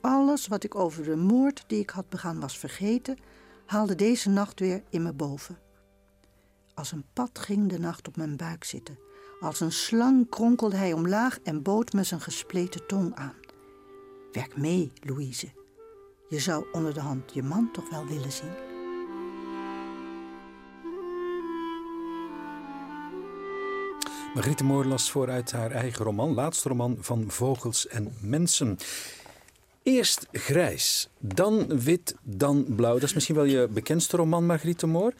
Alles wat ik over de moord die ik had begaan was vergeten, haalde deze nacht weer in me boven. Als een pad ging de nacht op mijn buik zitten. Als een slang kronkelde hij omlaag en bood me zijn gespleten tong aan. Werk mee, Louise. Je zou onder de hand je man toch wel willen zien. Margriete Moor las voor uit haar eigen roman, laatste roman van Vogels en Mensen. Eerst grijs, dan wit, dan blauw. Dat is misschien wel je bekendste roman, Margriete Moor.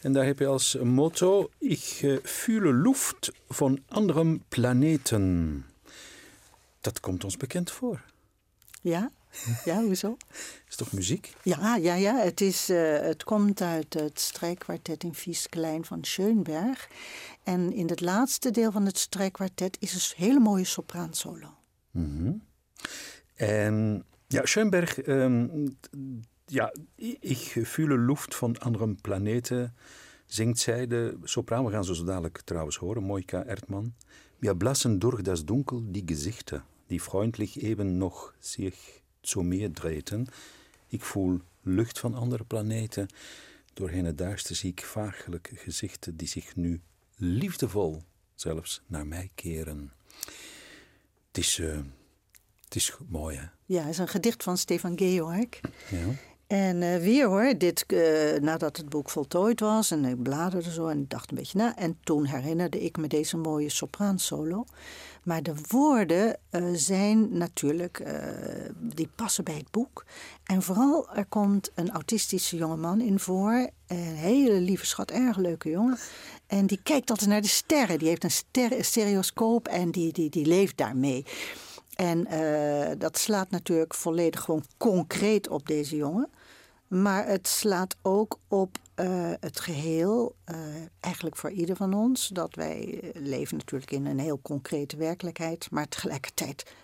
En daar heb je als motto: Ik uh, fühle Luft van andere planeten. Dat komt ons bekend voor. Ja? Ja, hoezo? Is toch muziek? Ja, ja, ja. Het, is, uh, het komt uit het strijkkwartet in Vies-Klein van Schönberg. En in het laatste deel van het strijkkwartet is een hele mooie sopraansolo. Mm -hmm. En ja, Schönberg, um, ja, ik fühle Luft van andere planeten, zingt zij, de sopraan. We gaan ze zo dadelijk trouwens horen, Moika Erdmann. Wir blassen durch das Dunkel die Gesichter, die freundlich eben noch sich zu mir drehten. Ik voel lucht van andere planeten. Doorheen het duister zie ik vaaglijke gezichten die zich nu liefdevol zelfs naar mij keren. Het is, uh, het is mooi, hè? Ja, het is een gedicht van Stefan Georg. Ja. En uh, weer hoor, dit, uh, nadat het boek voltooid was en ik bladerde zo en dacht een beetje na. En toen herinnerde ik me deze mooie sopraansolo. Maar de woorden uh, zijn natuurlijk, die passen bij het boek. En vooral, er komt een autistische jongeman in voor. Een hele lieve schat, erg leuke jongen. En die kijkt altijd naar de sterren. Die heeft een, ster een stereoscoop en die, die, die leeft daarmee. En uh, dat slaat natuurlijk volledig gewoon concreet op deze jongen. Maar het slaat ook op eh, het geheel, eh, eigenlijk voor ieder van ons, dat wij eh, leven natuurlijk in een heel concrete werkelijkheid, maar tegelijkertijd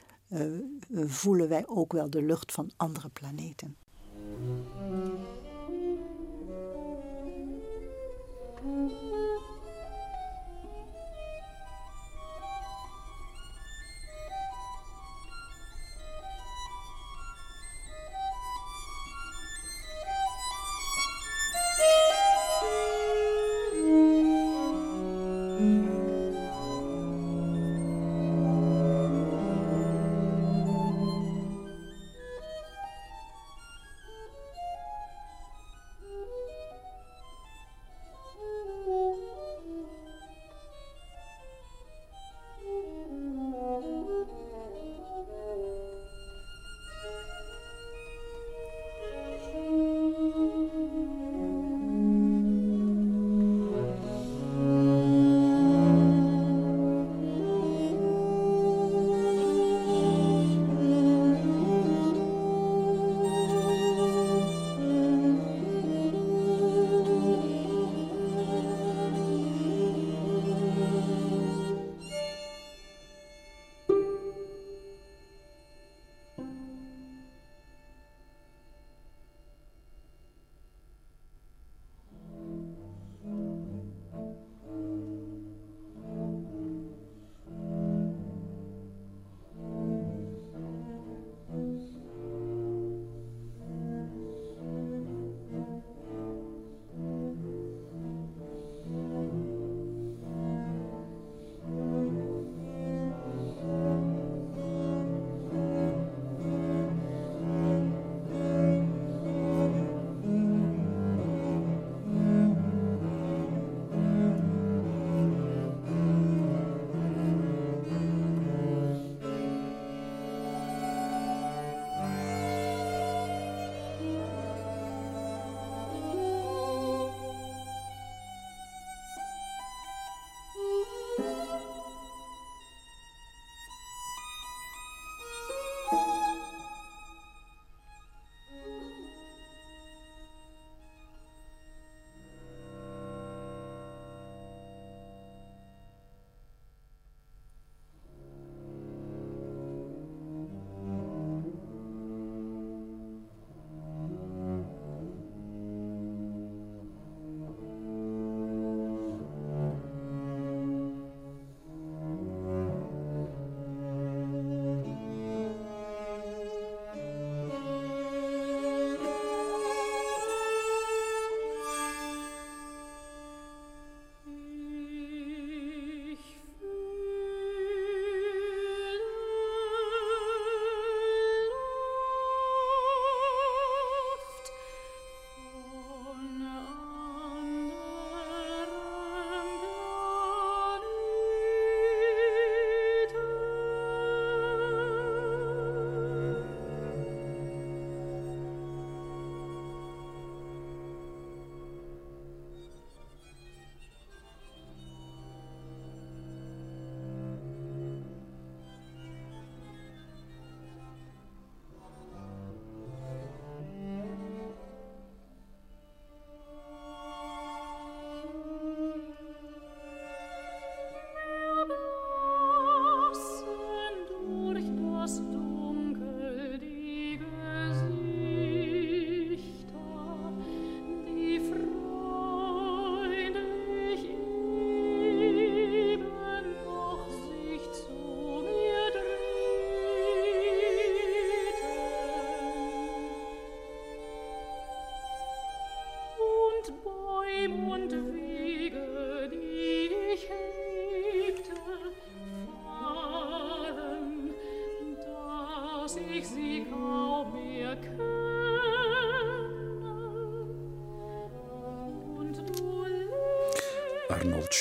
voelen wij ook wel de lucht van andere planeten.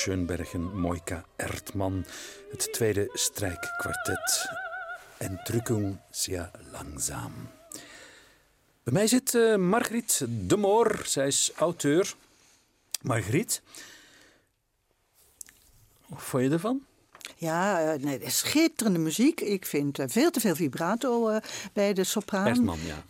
Schönbergen, Moika Ertman, het tweede strijkkwartet en Drückung sehr langsam. Bij mij zit uh, Margriet de Moor, zij is auteur. Margriet, wat vond je ervan? Ja, uh, nee, schitterende muziek. Ik vind uh, veel te veel vibrato bij de sopraan. Ertman, ja.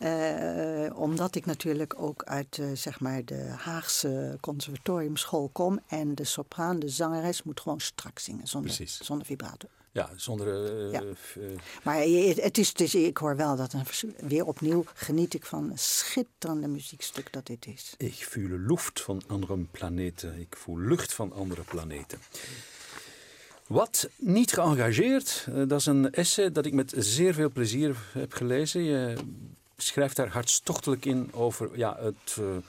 Omdat ik natuurlijk ook uit zeg maar de Haagse conservatoriumschool kom. En de sopraan, de zangeres, moet gewoon strak zingen, zonder, Precies. zonder vibrato. Ja, zonder. Ja. Maar het is, het is, ik hoor wel dat een, weer opnieuw geniet ik van een schitterende muziekstuk dat dit is. Ik voel lucht van andere planeten. Ik voel lucht van andere planeten. Wat niet geëngageerd, dat is een essay dat ik met zeer veel plezier heb gelezen. Je schrijft daar hartstochtelijk in over ja, het, uh, hoe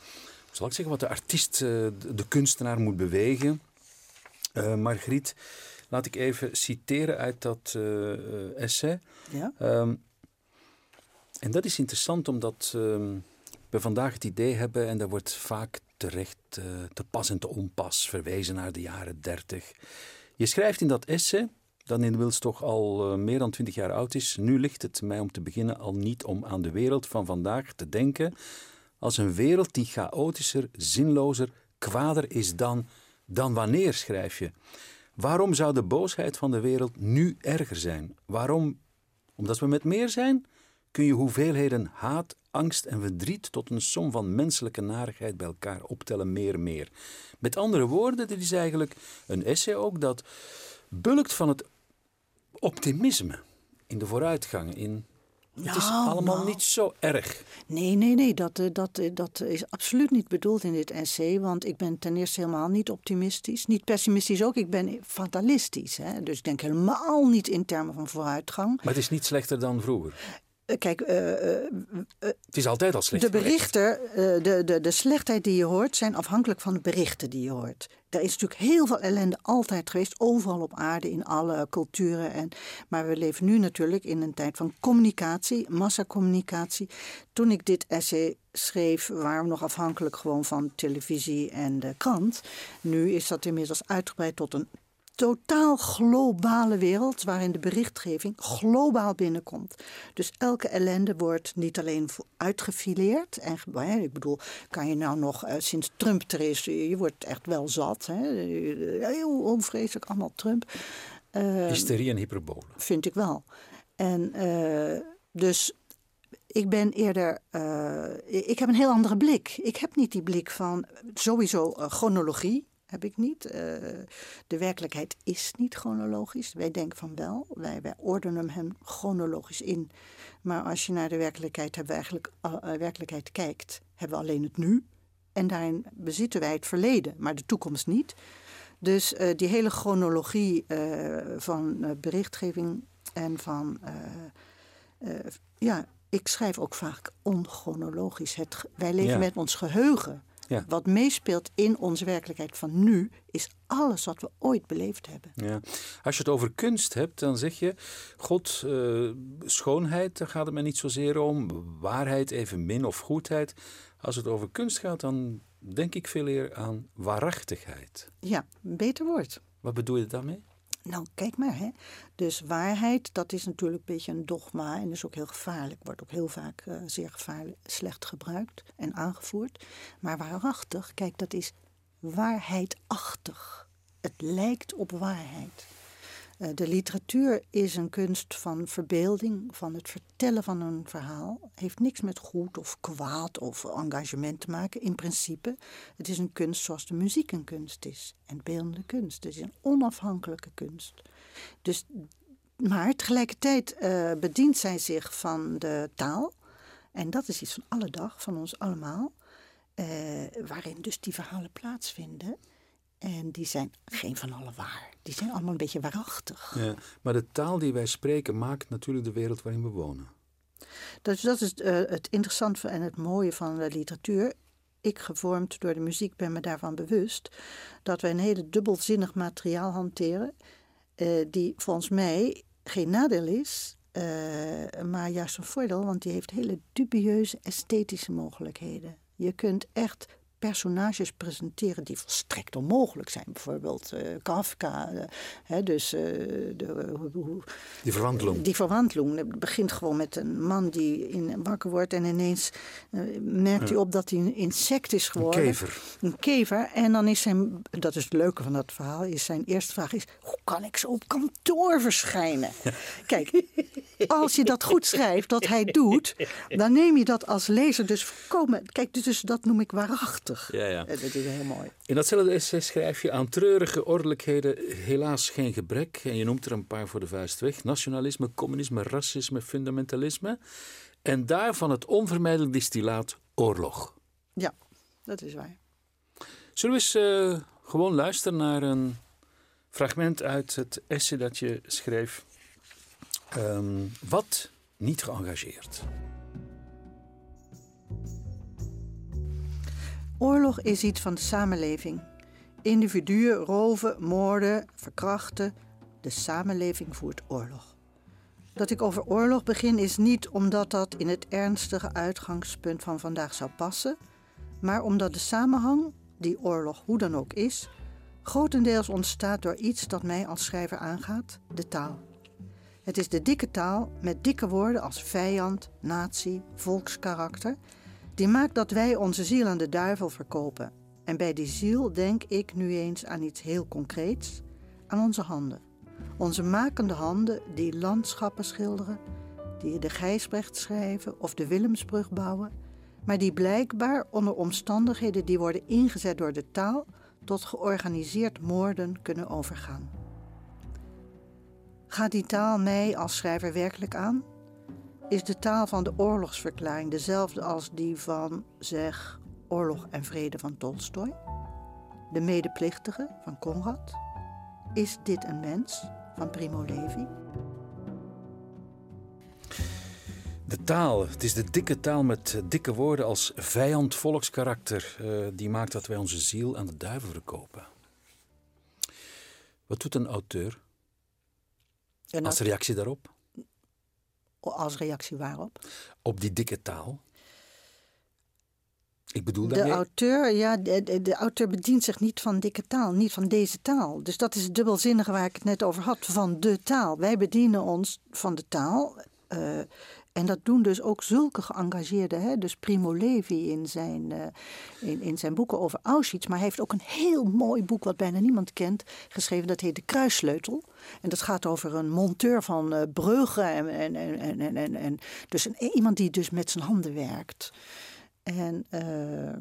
zal ik zeggen, wat de artiest, uh, de kunstenaar moet bewegen. Uh, Margriet, laat ik even citeren uit dat essay. Ja? Um, en dat is interessant omdat um, we vandaag het idee hebben, en daar wordt vaak terecht te pas en te onpas verwezen naar de jaren dertig. Je schrijft in dat essay, dat inmiddels toch al uh, meer dan twintig jaar oud is. Nu ligt het mij om te beginnen al niet om aan de wereld van vandaag te denken als een wereld die chaotischer, zinlozer, kwader is dan, dan wanneer, schrijf je. Waarom zou de boosheid van de wereld nu erger zijn? Waarom? Omdat we met meer zijn? Kun je hoeveelheden haat, angst en verdriet tot een som van menselijke narigheid bij elkaar optellen, meer, meer. Met andere woorden, dit is eigenlijk een essay ook dat bulkt van het optimisme in de vooruitgang, in het is Nou, allemaal nou. niet zo erg. Nee, nee, nee, dat, eh, dat, eh, dat is absoluut niet bedoeld in dit essay. Want ik ben ten eerste helemaal niet optimistisch. Niet pessimistisch ook, ik ben fatalistisch. Hè? Dus ik denk helemaal niet in termen van vooruitgang. Maar het is niet slechter dan vroeger. Eh, Kijk, eh, eh, Het is altijd al slecht. de berichten, de, de, de slechtheid die je hoort, zijn afhankelijk van de berichten die je hoort. Er is natuurlijk heel veel ellende altijd geweest, overal op aarde, in alle culturen. En, maar we leven nu natuurlijk in een tijd van communicatie, massacommunicatie. Toen ik dit essay schreef, waren we nog afhankelijk gewoon van televisie en de krant. Nu is dat inmiddels uitgebreid tot een totaal globale wereld waarin de berichtgeving globaal binnenkomt. Dus elke ellende wordt niet alleen uitgefileerd. En, ik bedoel, kan je nou nog eh, sinds Trump er is, je wordt echt wel zat. Hè? Heel onvreselijk, allemaal Trump. Eh, Hysterie en hyperbole. vind ik wel. En eh, dus ik ben eerder. eh, ik heb een heel andere blik. Ik heb niet die blik van sowieso chronologie. Heb ik niet. Eh, de werkelijkheid is niet chronologisch. Wij denken van wel. Wij, wij ordenen hem chronologisch in. Maar als je naar de werkelijkheid, hebben we eigenlijk, eh, werkelijkheid kijkt, hebben we alleen het nu. En daarin bezitten wij het verleden, maar de toekomst niet. Dus eh, die hele chronologie van berichtgeving en van. ja, ik schrijf ook vaak onchronologisch. Het, wij leven Ja. met ons geheugen. Ja. Wat meespeelt in onze werkelijkheid van nu, is alles wat we ooit beleefd hebben. Ja. Als je het over kunst hebt, dan zeg je: God, eh, schoonheid, daar gaat het mij niet zozeer om. Waarheid, evenmin of goedheid. Als het over kunst gaat, dan denk ik veel eer aan waarachtigheid. Ja, een beter woord. Wat bedoel je daarmee? Nou, kijk maar. Hè. Dus waarheid, dat is natuurlijk een beetje een dogma en is ook heel gevaarlijk. Wordt ook heel vaak eh, zeer gevaarlijk, slecht gebruikt en aangevoerd. Maar waarachtig, kijk, dat is waarheidachtig. Het lijkt op waarheid. Eh, de literatuur is een kunst van verbeelding, van het vertellen van een verhaal. Heeft niks met goed of kwaad of engagement te maken, in principe. Het is een kunst zoals de muziek een kunst is. En beeldende kunst. Het is een onafhankelijke kunst. Dus, maar tegelijkertijd eh, bedient zij zich van de taal. En dat is iets van alle dag, van ons allemaal. eh, waarin dus die verhalen plaatsvinden. En die zijn geen van alle waar. Die zijn allemaal een beetje waarachtig. Ja. Maar de taal die wij spreken maakt natuurlijk de wereld waarin we wonen. Dus dat is eh, het interessante en het mooie van de literatuur. Ik, gevormd door de muziek, ben me daarvan bewust dat wij een hele dubbelzinnig materiaal hanteren, eh, die volgens mij geen nadeel is, eh, maar juist een voordeel, want die heeft hele dubieuze esthetische mogelijkheden. Je kunt echt personages presenteren die volstrekt onmogelijk zijn. Bijvoorbeeld uh, Kafka. Uh, hè, dus, uh, de, die verwandeling. Die verwandeling. Het begint gewoon met een man die in, wakker wordt en ineens merkt hij op dat hij een insect is geworden. Een kever. Een kever. En dan is zijn, dat is het leuke van dat verhaal, is zijn eerste vraag is, hoe kan ik zo op kantoor verschijnen? Kijk, als je dat goed schrijft, dat hij doet, dan neem je dat als lezer dus voorkomen. Kijk, dus dat noem ik waarachtig. Ja, ja. Dat is heel mooi. In datzelfde essay schrijf je aan treurige ordelijkheden helaas geen gebrek. En je noemt er een paar voor de vuist weg. Nationalisme, communisme, racisme, fundamentalisme. En daarvan het onvermijdelijk distillaat oorlog. Ja, dat is waar. Zullen we eens uh, gewoon luisteren naar een fragment uit het essay dat je schreef. Um, wat niet geëngageerd. Oorlog is iets van de samenleving. Individuen roven, moorden, verkrachten. De samenleving voert oorlog. Dat ik over oorlog begin is niet omdat dat in het ernstige uitgangspunt van vandaag zou passen, maar omdat de samenhang, die oorlog hoe dan ook is, grotendeels ontstaat door iets dat mij als schrijver aangaat: de taal. Het is de dikke taal met dikke woorden als vijand, natie, volkskarakter die maakt dat wij onze ziel aan de duivel verkopen. En bij die ziel denk ik nu eens aan iets heel concreets, aan onze handen. Onze makende handen die landschappen schilderen, die de Gijsbrecht schrijven of de Willemsbrug bouwen, maar die blijkbaar onder omstandigheden die worden ingezet door de taal tot georganiseerd moorden kunnen overgaan. Gaat die taal mij als schrijver werkelijk aan? Is de taal van de oorlogsverklaring dezelfde als die van, zeg, Oorlog en Vrede van Tolstoy? De medeplichtige van Conrad? Is dit een mens van Primo Levi? De taal, het is de dikke taal met dikke woorden als vijand volkskarakter. Uh, die maakt dat wij onze ziel aan de duivel verkopen. Wat doet een auteur als reactie daarop? Als reactie waarop? Op die dikke taal. Ik bedoel de auteur, ja, de, de, auteur bedient zich niet van dikke taal, niet van deze taal. Dus dat is het dubbelzinnige waar ik het net over had, van de taal. Wij bedienen ons van de taal. Uh, en dat doen dus ook zulke geëngageerden. Hè? Dus Primo Levi in zijn, uh, in, in zijn boeken over Auschwitz. Maar hij heeft ook een heel mooi boek wat bijna niemand kent geschreven. Dat heet De Kruissleutel. En dat gaat over een monteur van uh. En, en, en, en, en, en, dus een, iemand die dus met zijn handen werkt. En uh,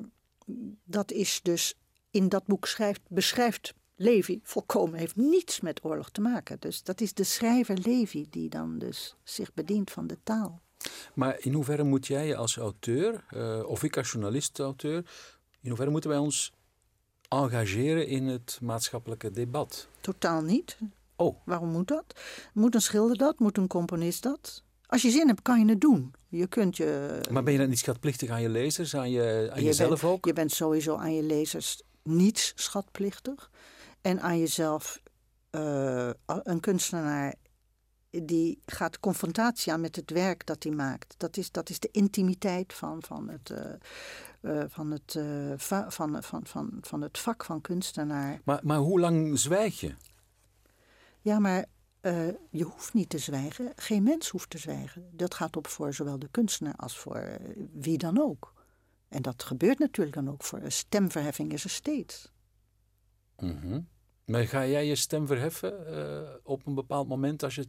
dat is dus in dat boek schrijft, beschrijft Levi volkomen heeft niets met oorlog te maken. Dus dat is de schrijver Levi die dan dus zich bedient van de taal. Maar in hoeverre moet jij als auteur, uh, of ik als journalist-auteur, in hoeverre moeten wij ons engageren in het maatschappelijke debat? Totaal niet. Oh. Waarom moet dat? Moet een schilder dat? Moet een componist dat? Als je zin hebt, kan je het doen. Je kunt je... Maar ben je dan niet schatplichtig aan je lezers, aan, je, aan je jezelf ook? Je bent sowieso aan je lezers niets schatplichtig. En aan jezelf, uh, een kunstenaar die gaat confrontatie aan met het werk dat hij maakt. Dat is, dat is de intimiteit van, van, het, uh, uh, van, het, uh, van, van, van, van het vak van kunstenaar. Maar, maar hoe lang zwijg je? Ja, maar je hoeft niet te zwijgen. Geen mens hoeft te zwijgen. Dat gaat op voor zowel de kunstenaar als voor wie dan ook. En dat gebeurt natuurlijk dan ook voor stemverheffing is er steeds. Mm Maar ga jij je stem verheffen op een bepaald moment als je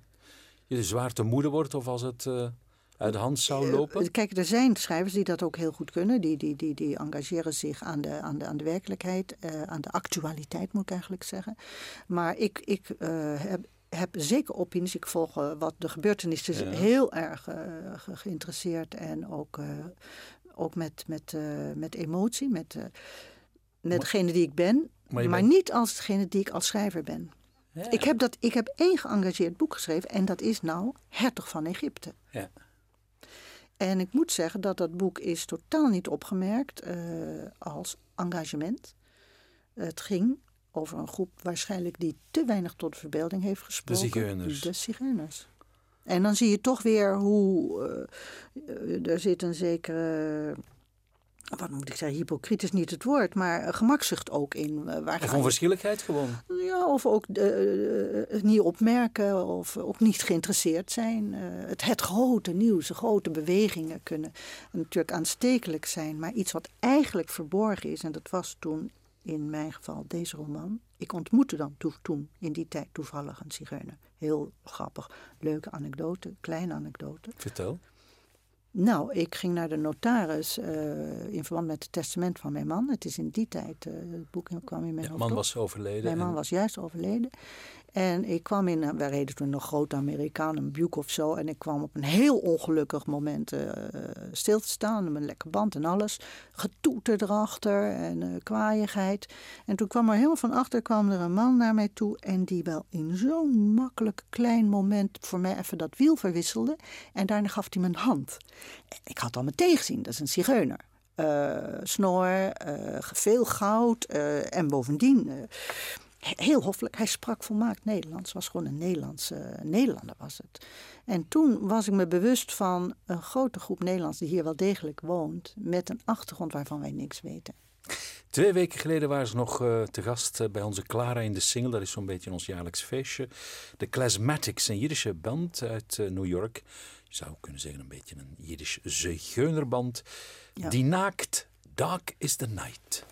je zwaar te moede wordt of als het uh, uit de hand zou eh, lopen? Kijk, er zijn schrijvers die dat ook heel goed kunnen. Die, die, die, die engageren zich aan de, aan de, aan de werkelijkheid, uh, aan de actualiteit moet ik eigenlijk zeggen. Maar ik, ik heb, heb zeker opinies. Ik volg wat de gebeurtenissen ja. heel erg geïnteresseerd en ook, ook met, met, met emotie, met, met degene die ik ben. Maar, maar niet als degene die ik als schrijver ben. Ik, heb dat, ik heb één geëngageerd boek geschreven en dat is nou Hertog van Egypte. Ja. En ik moet zeggen dat dat boek is totaal niet opgemerkt uh, als engagement. Het ging over een groep waarschijnlijk die te weinig tot de verbeelding heeft gesproken. De zigeuners. De zigeuners. En dan zie je toch weer hoe uh, er zit een zekere wat moet ik zeggen, hypocriet is niet het woord, maar gemakzucht ook in. Uh, waar of onverschilligheid gewoon. Ja, of ook uh, het niet opmerken of ook niet geïnteresseerd zijn. het, het grote nieuws, de grote bewegingen kunnen natuurlijk aanstekelijk zijn, maar iets wat eigenlijk verborgen is, en dat was toen in mijn geval deze roman. Ik ontmoette dan toen in die tijd toevallig een zigeuner. Heel grappig, leuke anekdote, kleine anekdote. Vertel. Nou, ik ging naar de notaris uh, in verband met het testament van mijn man. Het is in die tijd, uh, het boek kwam in mijn ja, man was overleden. Mijn man was juist overleden. En ik kwam in, we reden toen nog grote Amerikaan, een Buick of zo. En ik kwam op een heel ongelukkig moment uh, stil te staan. Met een lekker band en alles. Getoeter erachter en uh, kwaaiigheid. En toen kwam er helemaal van achter kwam er een man naar mij toe. En die wel in zo'n makkelijk klein moment voor mij even dat wiel verwisselde. En daarna gaf hij een hand. Ik had al meteen gezien, dat is een zigeuner. Uh, snor, veel goud en bovendien heel hoffelijk. Hij sprak volmaakt Nederlands. Was gewoon een Nederlandse Nederlander was het. En toen was ik me bewust van een grote groep Nederlands die hier wel degelijk woont, met een achtergrond waarvan wij niks weten. Twee weken geleden waren ze nog uh, te gast uh, bij onze Clara in de Single. Dat is zo'n beetje ons jaarlijks feestje. De Klasmatics, een Jiddische band uit uh, New York. Je zou kunnen zeggen een beetje een Jiddisch zigeunerband. Ja. Die naakt Dark is the Night.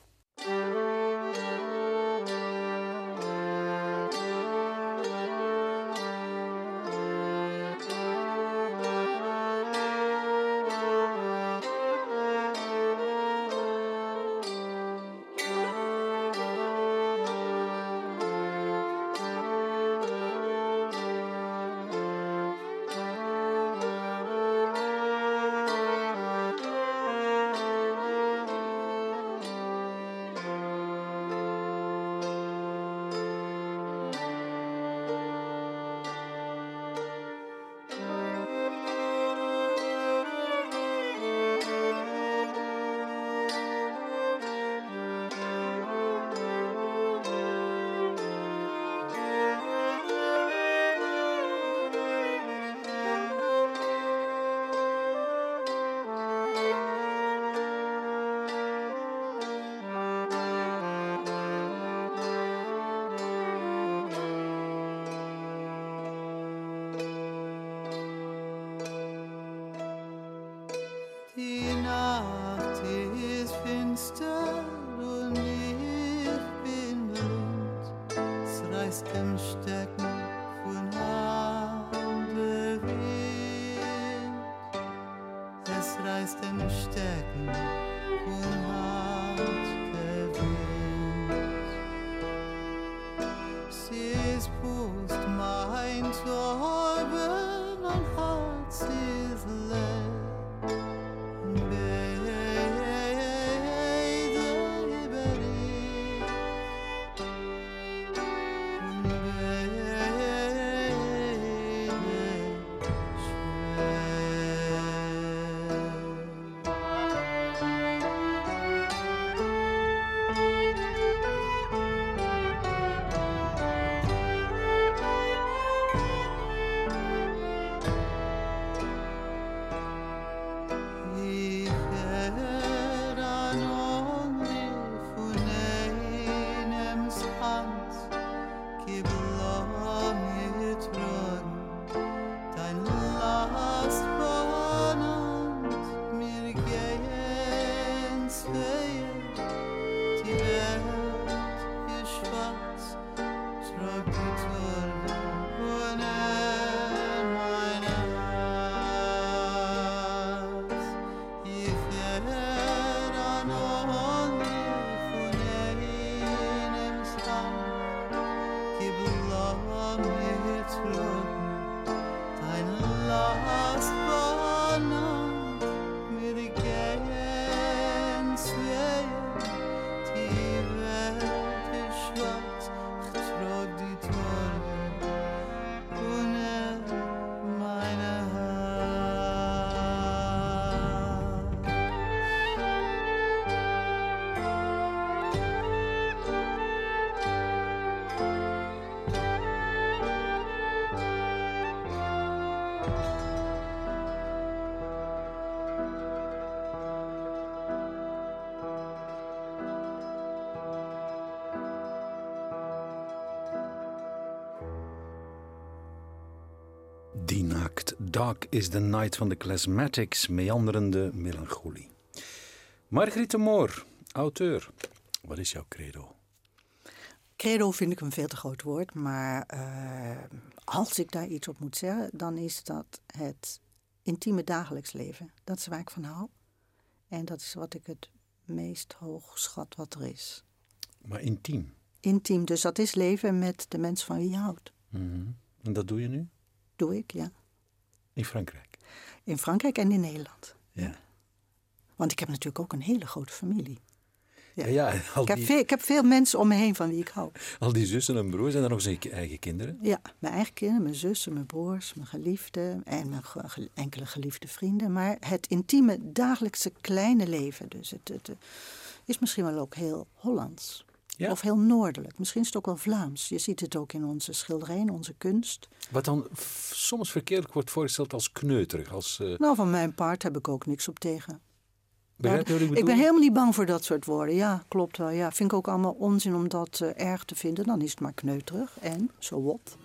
Dark is the night van de Classmatics, meanderende melancholie. Margriet Moor, auteur. Wat is jouw credo? Credo vind ik een veel te groot woord, maar uh, als ik daar iets op moet zeggen, dan is dat het intieme dagelijks leven. Dat is waar ik van hou. En dat is wat ik het meest hoog schat wat er is. Maar intiem? Intiem, dus dat is leven met de mensen van wie je houdt. Mm -hmm. En dat doe je nu? Doe ik, ja. In Frankrijk? In Frankrijk en in Nederland. Ja. Want ik heb natuurlijk ook een hele grote familie. Ja, ja, ik, heb veel, ik heb veel mensen om me heen van wie ik hou. Al die zussen en broers, zijn er nog zijn eigen kinderen? Ja, mijn eigen kinderen, mijn zussen, mijn broers, mijn geliefden en mijn ge enkele geliefde vrienden. Maar het intieme, dagelijkse kleine leven, dus het, het, het is misschien wel ook heel Hollands. Ja. Of heel noordelijk. Misschien is het ook wel Vlaams. Je ziet het ook in onze schilderijen, onze kunst. Wat dan soms verkeerd wordt voorgesteld als kneuterig. Als, uh... Nou, van mijn part heb ik ook niks op tegen. Begrijp je wat ik bedoel? Ik ben helemaal niet bang voor dat soort woorden. Ja, klopt wel. Ja, vind ik ook allemaal onzin om dat uh, erg te vinden. Dan is het maar kneuterig. En, zo so wat.